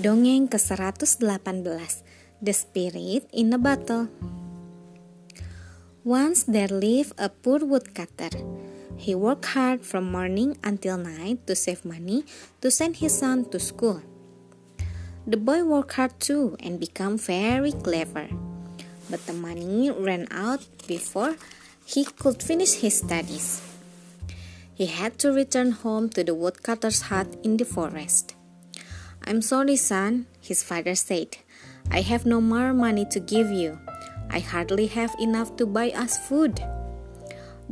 Dongeng ke-118 The Spirit in a Bottle Once there lived a poor woodcutter. He worked hard from morning until night to save money to send his son to school. The boy worked hard too and became very clever. But the money ran out before he could finish his studies. He had to return home to the woodcutter's hut in the forest. I'm sorry, son, his father said. I have no more money to give you. I hardly have enough to buy us food.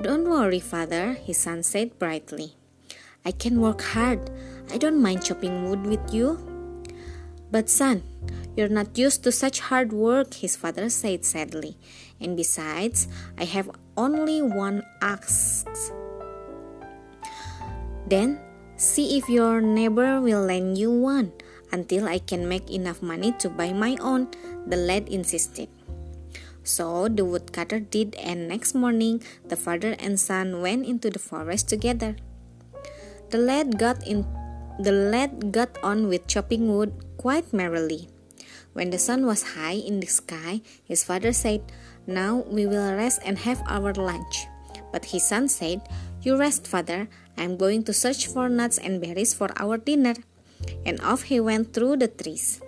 Don't worry, father, his son said brightly. I can work hard. I don't mind chopping wood with you. But, son, you're not used to such hard work, his father said sadly. And besides, I have only one axe. Then See if your neighbor will lend you one until I can make enough money to buy my own, the lad insisted. So the woodcutter did, and next morning the father and son went into the forest together. The lad got in the lad got on with chopping wood quite merrily. When the sun was high in the sky, his father said, Now we will rest and have our lunch. But his son said, You rest, father. I am going to search for nuts and berries for our dinner. And off he went through the trees.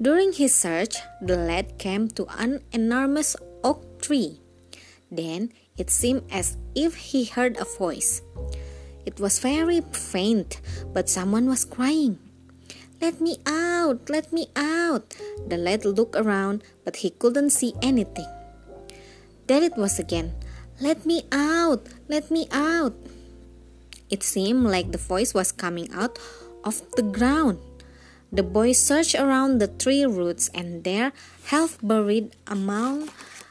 During his search, the lad came to an enormous oak tree. Then it seemed as if he heard a voice. It was very faint, but someone was crying. Let me out! Let me out! The lad looked around, but he couldn't see anything. There it was again. Let me out! Let me out! It seemed like the voice was coming out of the ground. The boy searched around the tree roots and there, half buried among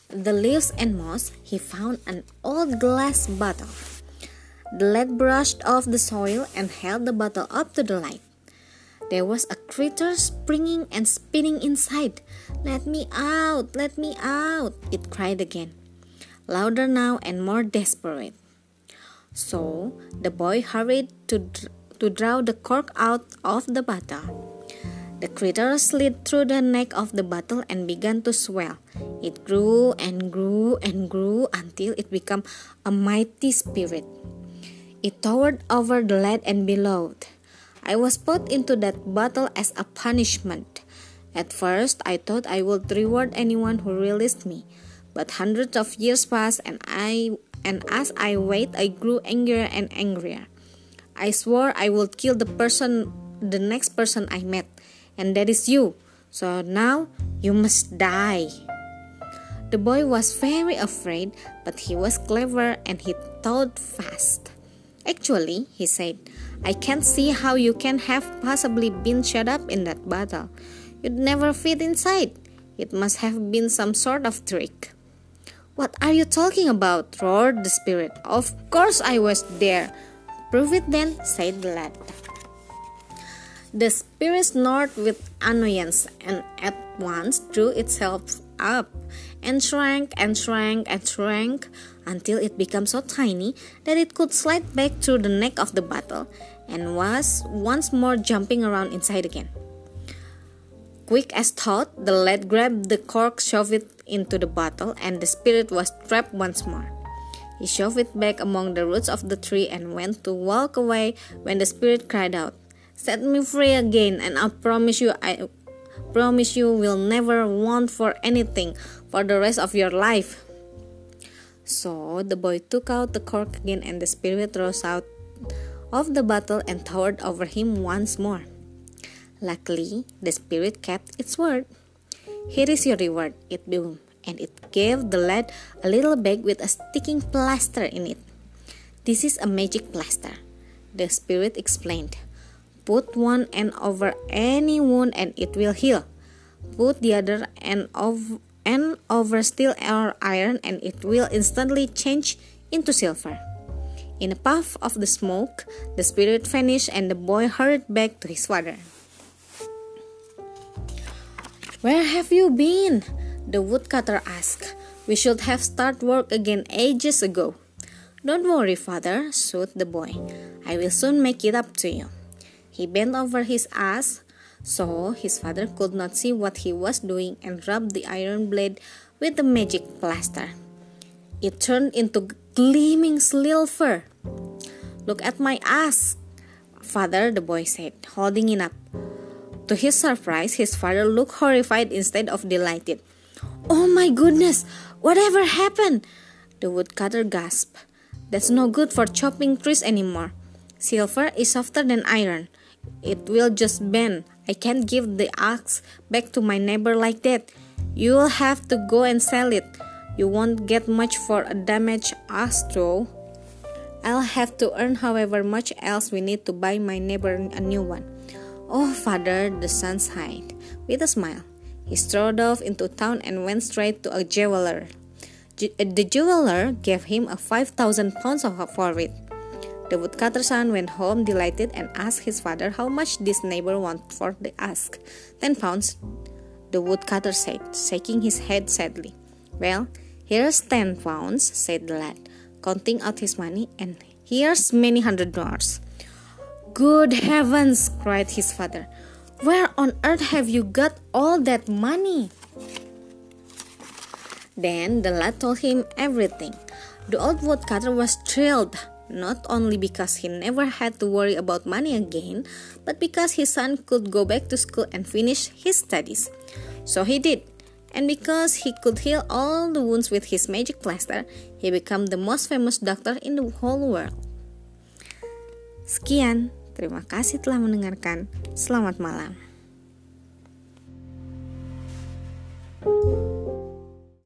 the leaves and moss, he found an old glass bottle. The lad brushed off the soil and held the bottle up to the light. There was a creature springing and spinning inside. Let me out! Let me out! It cried again louder now and more desperate. So the boy hurried to, to draw the cork out of the bottle. The creature slid through the neck of the bottle and began to swell. It grew and grew and grew until it became a mighty spirit. It towered over the lad and bellowed. I was put into that bottle as a punishment. At first, I thought I would reward anyone who released me, but hundreds of years passed, and I and as I wait, I grew angrier and angrier. I swore I would kill the person, the next person I met, and that is you. So now you must die. The boy was very afraid, but he was clever and he thought fast. Actually, he said, I can't see how you can have possibly been shut up in that bottle. You'd never fit inside. It must have been some sort of trick. What are you talking about? roared the spirit. Of course I was there. Prove it then, said the lad. The spirit snorted with annoyance and at once drew itself up and shrank and shrank and shrank until it became so tiny that it could slide back through the neck of the bottle and was once more jumping around inside again. Quick as thought, the lad grabbed the cork, shoved it into the bottle, and the spirit was trapped once more. He shoved it back among the roots of the tree and went to walk away when the spirit cried out, Set me free again, and I promise you I promise you will never want for anything for the rest of your life. So the boy took out the cork again, and the spirit rose out of the bottle and towered over him once more. Luckily, the spirit kept its word. Here is your reward, it boomed, and it gave the lad a little bag with a sticking plaster in it. This is a magic plaster, the spirit explained. Put one end over any wound and it will heal. Put the other end, end over steel or iron and it will instantly change into silver. In a puff of the smoke, the spirit vanished and the boy hurried back to his father. Where have you been? The woodcutter asked. We should have started work again ages ago. Don't worry, father, soothed the boy. I will soon make it up to you. He bent over his ass, So his father could not see what he was doing and rubbed the iron blade with the magic plaster. It turned into gleaming silver. Look at my ass, father, the boy said, holding it up. To his surprise, his father looked horrified instead of delighted. Oh my goodness, whatever happened? The woodcutter gasped. That's no good for chopping trees anymore. Silver is softer than iron. It will just bend. I can't give the axe back to my neighbor like that. You'll have to go and sell it. You won't get much for a damaged axe though. I'll have to earn however much else we need to buy my neighbor a new one. Oh, father, the son sighed. With a smile, he strode off into town and went straight to a jeweler. Uh, the jeweler gave him a five thousand pounds for it. The woodcutter's son went home delighted and asked his father how much this neighbor wanted for the ask. Ten pounds, the woodcutter said, shaking his head sadly. Well, here's ten pounds, said the lad, counting out his money, and here's many hundred dollars. Good heavens, cried his father. Where on earth have you got all that money? Then the lad told him everything. The old woodcutter was thrilled not only because he never had to worry about money again, but because his son could go back to school and finish his studies. So he did. And because he could heal all the wounds with his magic plaster, he became the most famous doctor in the whole world. Sekian, terima kasih telah mendengarkan. Selamat malam.